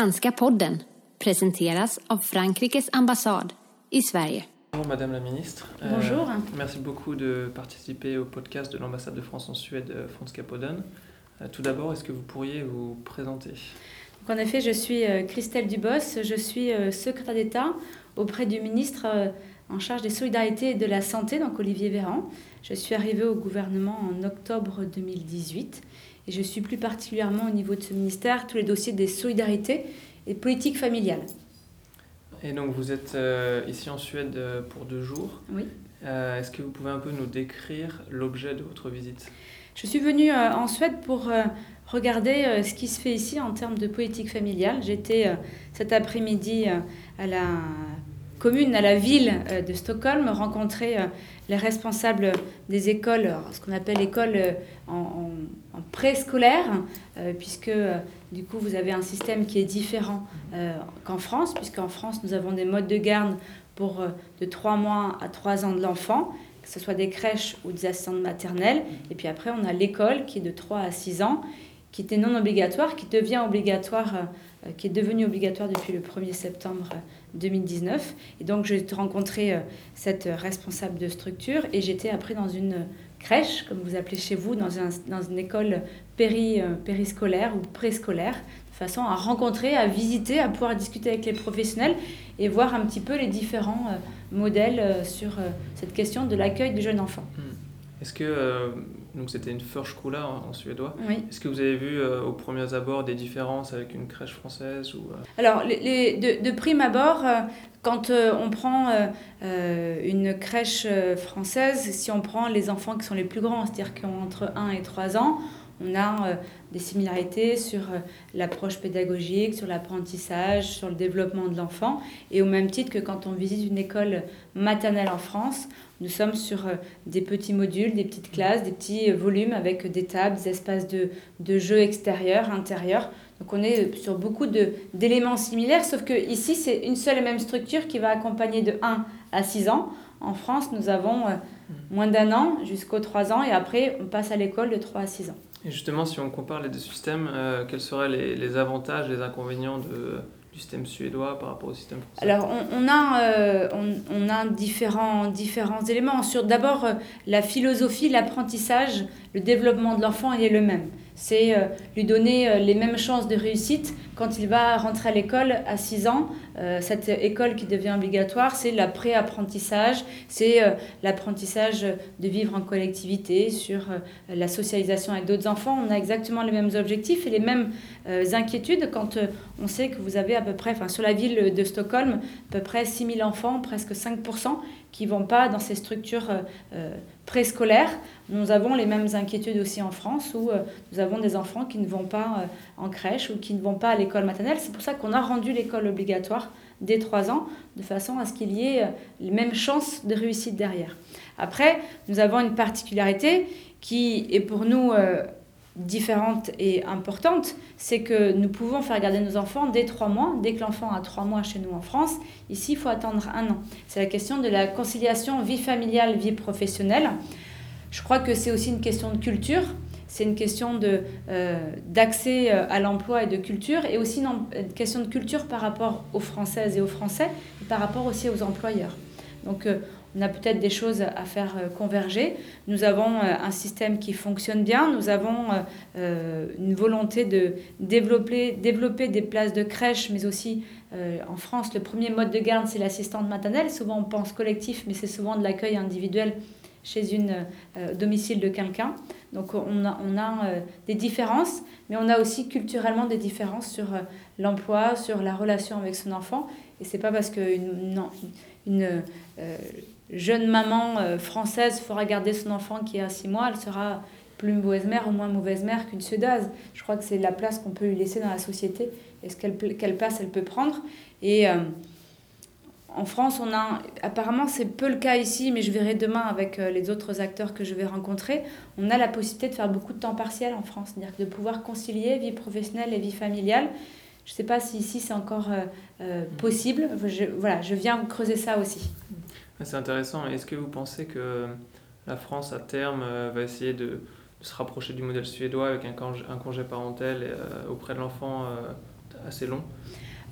Danska podden presenteras av Frankrikes ambassad i Sverige. Bonjour Madame la Ministre. Bonjour. Euh, merci beaucoup de participer au podcast de l'ambassade de France en Suède, euh, Franska Podden. Euh, tout d'abord, est-ce que vous pourriez vous présenter? Donc, en effet, je suis Christelle Dubos, je suis secrétaire d'État auprès du ministre en charge des solidarités et de la santé, donc Olivier Véran. Je suis arrivée au gouvernement en octobre 2018 et je suis plus particulièrement au niveau de ce ministère tous les dossiers des solidarités et politiques familiales. Et donc vous êtes euh, ici en Suède euh, pour deux jours. Oui. Euh, est-ce que vous pouvez un peu nous décrire l'objet de votre visite? Je suis venue euh, en Suède pour regarder ce qui se fait ici en termes de politique familiale. J'étais cet après-midi à la commune, à la ville euh, de Stockholm, rencontrer euh, les responsables des écoles, alors, ce qu'on appelle écoles euh, en, préscolaire, euh, puisque euh, du coup vous avez un système qui est différent euh, qu'en France, puisqu'en France nous avons des modes de garde pour euh, de 3 mois à 3 ans de l'enfant, que ce soit des crèches ou des assistantes maternelles. Et puis après, on a l'école qui est de 3 à 6 ans, qui était non obligatoire, qui devient obligatoire, euh, euh, qui est devenue obligatoire depuis le 1er septembre euh, 2019. Et donc, j'ai rencontré euh, cette euh, responsable de structure et j'étais après dans une crèche, comme vous appelez chez vous, dans, un- dans une école euh, périscolaire ou préscolaire, de façon à rencontrer, à visiter, à pouvoir discuter avec les professionnels et voir un petit peu les différents modèles sur cette question de l'accueil des jeunes enfants. Est-ce que, donc c'était une förskola en, en suédois, Oui. est-ce que vous avez vu euh, aux premiers abords des différences avec une crèche française ou, euh, Alors, les, les- de, de prime abord, euh, quand euh, on prend une crèche française, si on prend les enfants qui sont les plus grands, c'est-à-dire qui ont entre 1 et 3 ans, on a euh, des similarités sur euh, l'approche pédagogique, sur l'apprentissage, sur le développement de l'enfant. Et au même titre que quand on visite une école maternelle en France, nous sommes sur euh, des petits modules, des petites classes, des petits volumes avec des tables, des espaces de, de jeux extérieurs, intérieurs. Donc on est sur beaucoup d'éléments similaires, sauf que ici c'est une seule et même structure qui va accompagner de 1 à 6 ans. En France, nous avons euh, moins d'un an jusqu'aux 3 ans et après on passe à l'école de 3 à 6 ans. Et justement, si on compare les deux systèmes, euh, quels seraient les, les avantages, les inconvénients de, du système suédois par rapport au système français? Alors, on, on a, euh, on, on a différents, différents éléments. Sur d'abord euh, la philosophie, l'apprentissage, le développement de l'enfant, il est le même. C'est lui donner les mêmes chances de réussite quand il va rentrer à l'école à 6 ans. Euh, cette école qui devient obligatoire, c'est la pré-apprentissage, c'est euh, l'apprentissage de vivre en collectivité, sur euh, la socialisation avec d'autres enfants. On a exactement les mêmes objectifs et les mêmes inquiétudes quand on sait que vous avez à peu près, enfin sur la ville de Stockholm, à peu près 6 000 enfants, presque 5%, qui ne vont pas dans ces structures préscolaires. Nous avons les mêmes inquiétudes aussi en France, où nous avons des enfants qui ne vont pas en crèche ou qui ne vont pas à l'école maternelle. C'est pour ça qu'on a rendu l'école obligatoire dès 3 ans, de façon à ce qu'il y ait euh, les mêmes chances de réussite derrière. Après, nous avons une particularité qui est pour nous... euh, différente et importante, c'est que nous pouvons faire garder nos enfants dès trois mois. Dès que l'enfant a trois mois chez nous en France, ici, il faut attendre un an. C'est la question de la conciliation vie familiale, vie professionnelle. Je crois que c'est aussi une question de culture. C'est une question euh, d'accès euh, à l'emploi et de culture, et aussi une, question de culture par rapport aux Françaises et aux Français, et par rapport aussi aux employeurs. Donc, euh, on a peut-être des choses à faire converger. Nous avons un système qui fonctionne bien. Nous avons une volonté de développer, développer des places de crèche, mais aussi en France, le premier mode de garde, c'est l'assistante maternelle. Souvent, on pense collectif, mais c'est souvent de l'accueil individuel chez une euh, domicile de quelqu'un. Donc, on a, on a euh, des différences, mais on a aussi culturellement des différences sur euh, l'emploi, sur la relation avec son enfant. Et c'est pas parce qu'une une, euh, jeune maman française fera garder son enfant qui a 6 mois, elle sera plus mauvaise mère ou moins mauvaise mère qu'une suédoise. Je crois que c'est la place qu'on peut lui laisser dans la société et ce qu'elle quelle place elle peut prendre. Et en France, on a apparemment c'est peu le cas ici, mais je verrai demain avec euh, les autres acteurs que je vais rencontrer. On a la possibilité de faire beaucoup de temps partiel en France, c'est-à-dire de pouvoir concilier vie professionnelle et vie familiale. Je ne sais pas si ici c'est encore euh, euh, possible. Je, voilà, je viens creuser ça aussi. C'est intéressant. Est-ce que vous pensez que la France, à terme, va essayer de, de se rapprocher du modèle suédois avec un congé, un congé parental auprès de l'enfant assez long?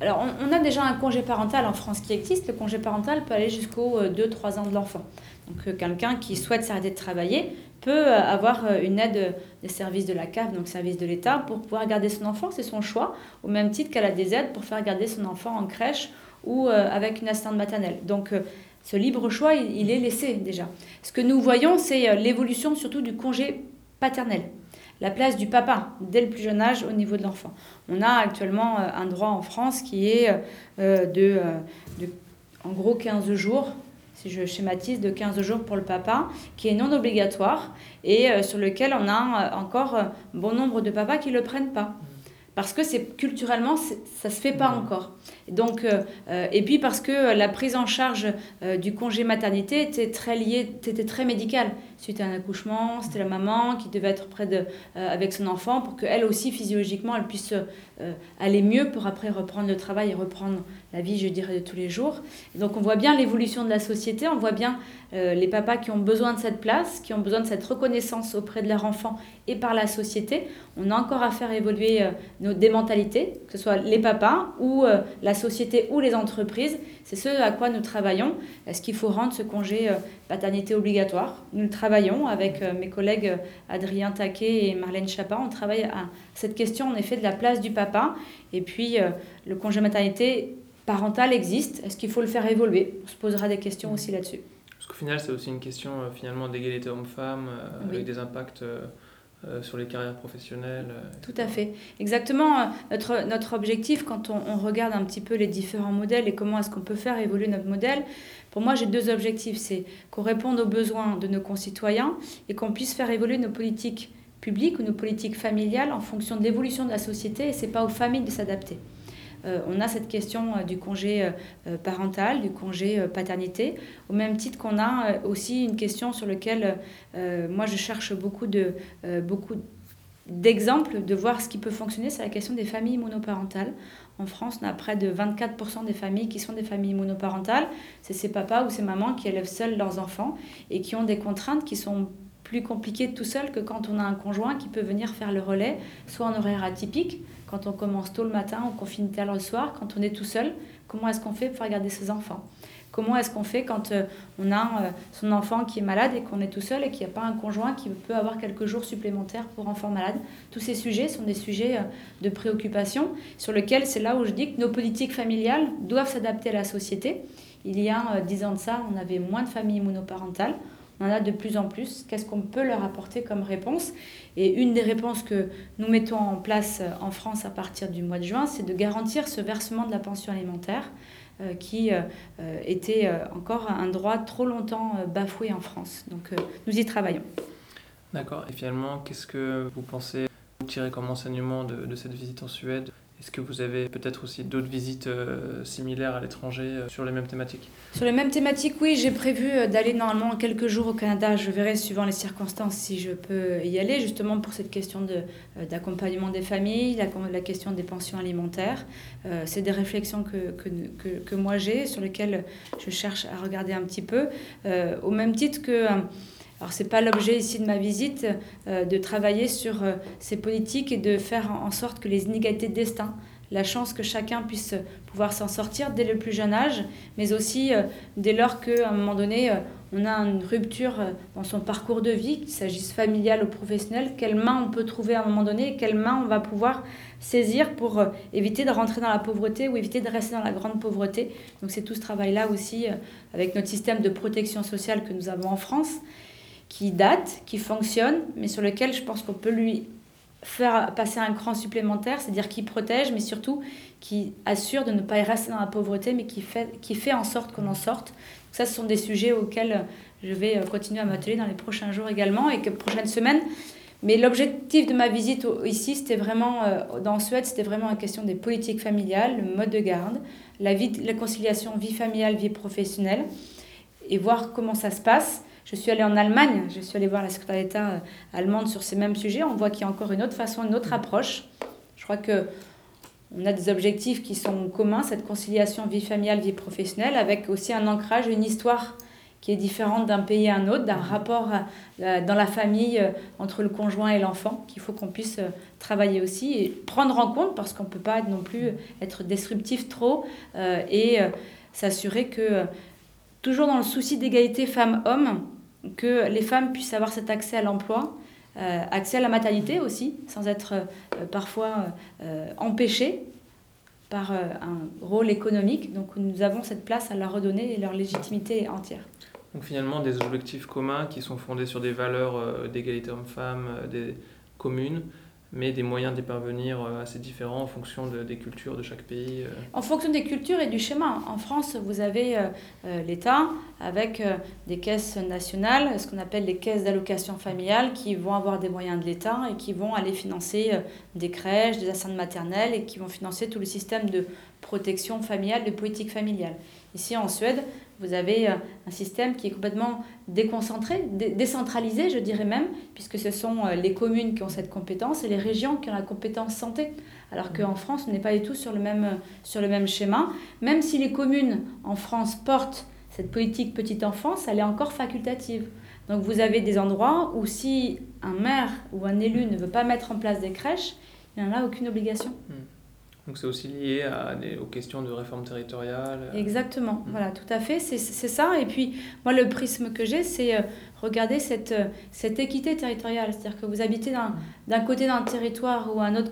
Alors, on, a déjà un congé parental en France qui existe. Le congé parental peut aller jusqu'aux 2-3 ans de l'enfant. Donc, quelqu'un qui souhaite s'arrêter de travailler peut avoir une aide des services de la CAF, donc service de l'État, pour pouvoir garder son enfant. C'est son choix, au même titre qu'elle a des aides pour faire garder son enfant en crèche ou avec une assistante maternelle. Donc, ce libre choix, il, est laissé déjà. Ce que nous voyons, c'est euh, l'évolution surtout du congé paternel. La place du papa dès le plus jeune âge au niveau de l'enfant. On a actuellement euh, un droit en France qui est euh, de, en gros 15 jours, si je schématise, de 15 jours pour le papa, qui est non obligatoire et sur lequel on a encore bon nombre de papas qui ne le prennent pas parce que c'est culturellement ça se fait pas encore. Et donc euh, euh, et puis parce que la prise en charge euh, du congé maternité était très liée, était très médicale. Suite à un accouchement, c'était la maman qui devait être près de avec son enfant pour qu'elle aussi physiologiquement elle puisse aller mieux pour après reprendre le travail et reprendre la vie, je dirais, de tous les jours. Donc on voit bien l'évolution de la société, on voit bien les papas qui ont besoin de cette place, qui ont besoin de cette reconnaissance auprès de leur enfant et par la société. On a encore à faire évoluer nos, des mentalités, que ce soit les papas ou la société ou les entreprises. C'est ce à quoi nous travaillons. Est-ce qu'il faut rendre ce congé paternité obligatoire? Nous travaillons avec mes collègues Adrien Taquet et Marlène Chapin. On travaille à cette question en effet de la place du papa. Et puis le congé maternité parental existe. Est-ce qu'il faut le faire évoluer? On se posera des questions aussi là-dessus. Parce qu'au final, c'est aussi une question finalement d'égalité homme-femme avec des impacts euh, sur les carrières professionnelles. Euh, Tout à fait. Exactement. Euh, notre, notre objectif, quand on, regarde un petit peu les différents modèles et comment est-ce qu'on peut faire évoluer notre modèle, pour moi, j'ai deux objectifs. C'est qu'on réponde aux besoins de nos concitoyens et qu'on puisse faire évoluer nos politiques publiques ou nos politiques familiales en fonction de l'évolution de la société et ce n'est pas aux familles de s'adapter. Euh, on a cette question euh, du congé euh, parental, du congé paternité, au même titre qu'on a aussi une question sur laquelle moi je cherche beaucoup de beaucoup d'exemples de voir ce qui peut fonctionner, c'est la question des familles monoparentales. En France, on a près de 24% des familles qui sont des familles monoparentales. C'est ces papas ou ces mamans qui élèvent seuls leurs enfants et qui ont des contraintes qui sont plus compliquées tout seul que quand on a un conjoint qui peut venir faire le relais, soit en horaire atypique, quand on commence tôt le matin ou qu'on finit tard le soir, quand on est tout seul, comment est-ce qu'on fait pour regarder ses enfants? Comment est-ce qu'on fait quand euh, on a euh, son enfant qui est malade et qu'on est tout seul et qu'il n'y a pas un conjoint qui peut avoir quelques jours supplémentaires pour enfant malade Tous ces sujets sont des sujets euh, de préoccupation sur lesquels c'est là où je dis que nos politiques familiales doivent s'adapter à la société. Il y a dix ans de ça, on avait moins de familles monoparentales. On en a de plus en plus. Qu'est-ce qu'on peut leur apporter comme réponse? Et une des réponses que nous mettons en place euh, en France à partir du mois de juin, c'est de garantir ce versement de la pension alimentaire euh, qui euh, était encore un droit trop longtemps bafoué en France. Donc nous y travaillons. D'accord. Et finalement, qu'est-ce que vous pensez? Tirer comme enseignement de cette visite en Suède? Est-ce que vous avez peut-être aussi d'autres visites euh, similaires à l'étranger euh, sur les mêmes thématiques Sur les mêmes thématiques, oui. J'ai prévu euh, d'aller normalement quelques jours au Canada. Je verrai suivant les circonstances si je peux y aller, justement pour cette question d'accompagnement des familles, la, question des pensions alimentaires. C'est des réflexions que, que, que moi j'ai, sur lesquelles je cherche à regarder un petit peu. au même titre que alors c'est pas l'objet ici de ma visite euh, de travailler sur euh, ces politiques et de faire en sorte que les inégalités de destin, la chance que chacun puisse pouvoir s'en sortir dès le plus jeune âge, mais aussi euh, dès lors qu'à un moment donné, on a une rupture dans son parcours de vie, qu'il s'agisse familial ou professionnel, quelle main on peut trouver à un moment donné et quelle main on va pouvoir saisir pour éviter de rentrer dans la pauvreté ou éviter de rester dans la grande pauvreté. Donc c'est tout ce travail-là aussi avec notre système de protection sociale que nous avons en France qui date, qui fonctionne, mais sur lequel je pense qu'on peut lui faire passer un cran supplémentaire, c'est-à-dire qui protège, mais surtout qui assure de ne pas y rester dans la pauvreté, mais qui fait, qui fait en sorte qu'on en sorte. ça, ce sont des sujets auxquels je vais euh, continuer à m'atteler dans les prochains jours également et que prochaines semaines. Mais l'objectif de ma visite ici, c'était vraiment, euh, dans Suède, c'était vraiment la question des politiques familiales, le mode de garde, la, vie, la conciliation vie familiale, vie professionnelle, et voir comment ça se passe. Je suis allée en Allemagne, je suis allée voir la secrétaire d'État euh, allemande sur ces mêmes sujets. On voit qu'il y a encore une autre façon, une autre approche. Je crois que on a des objectifs qui sont communs, cette conciliation vie familiale, vie professionnelle, avec aussi un ancrage, une histoire qui est différente d'un pays à un autre, d'un rapport dans la famille entre le conjoint et l'enfant, qu'il faut qu'on puisse travailler aussi et prendre en compte parce qu'on ne peut pas non plus être disruptif trop et s'assurer que, toujours dans le souci d'égalité femmes-hommes, que les femmes puissent avoir cet accès à l'emploi, euh, accès à la maternité aussi, sans être euh, parfois euh, empêchées par un rôle économique. Donc nous avons cette place à leur redonner et leur légitimité entière. Donc finalement des objectifs communs qui sont fondés sur des valeurs d'égalité homme-femme, des communes, mais des moyens d'y parvenir euh, assez différents en fonction des cultures de chaque pays. Euh. En fonction des cultures et du schéma. En France, vous avez euh, l'État avec des caisses nationales, ce qu'on appelle les caisses d'allocation familiale, qui vont avoir des moyens de l'État et qui vont aller financer des crèches, des assistantes maternelles et qui vont financer tout le système de protection familiale, de politique familiale. Ici en Suède, vous avez euh, un système qui est complètement déconcentré, décentralisé, je dirais même, puisque ce sont euh, les communes qui ont cette compétence et les régions qui ont la compétence santé. Alors qu'en France, on n'est pas du tout sur le, même, euh, sur le même schéma. Même si les communes en France portent cette politique petite enfance, elle est encore facultative. Donc vous avez des endroits où si un maire ou un élu ne veut pas mettre en place des crèches, il n'y en a aucune obligation. Hmm. Donc c'est aussi lié à aux questions de réforme territoriale. Exactement, mm. voilà, tout à fait, c'est ça. Et puis moi, le prisme que j'ai, c'est euh, regarder cette, euh, cette équité territoriale. C'est-à-dire que vous habitez d'un côté d'un territoire ou un autre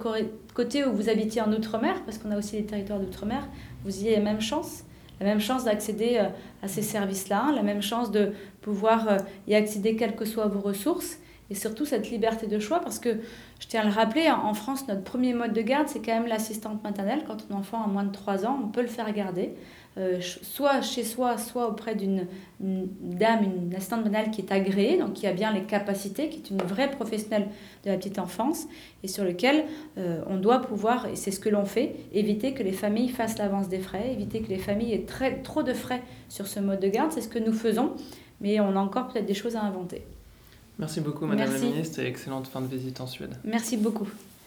côté où vous habitez en Outre-mer, parce qu'on a aussi des territoires d'Outre-mer, vous y avez la même chance. La même chance d'accéder euh, à ces services-là, la même chance de pouvoir y accéder quelles que soient vos ressources et surtout cette liberté de choix parce que je tiens à le rappeler, en France, notre premier mode de garde, c'est quand même l'assistante maternelle. Quand ton enfant a moins de 3 ans, on peut le faire garder, euh, soit chez soi, soit auprès d'une dame, une assistante maternelle qui est agréée, donc qui a bien les capacités, qui est une vraie professionnelle de la petite enfance, et sur lequel euh, on doit pouvoir, et c'est ce que l'on fait, éviter que les familles fassent l'avance des frais, éviter que les familles aient trop de frais sur ce mode de garde. C'est ce que nous faisons, mais on a encore peut-être des choses à inventer. Merci beaucoup, Madame la Ministre, et excellente fin de visite en Suède. Merci beaucoup.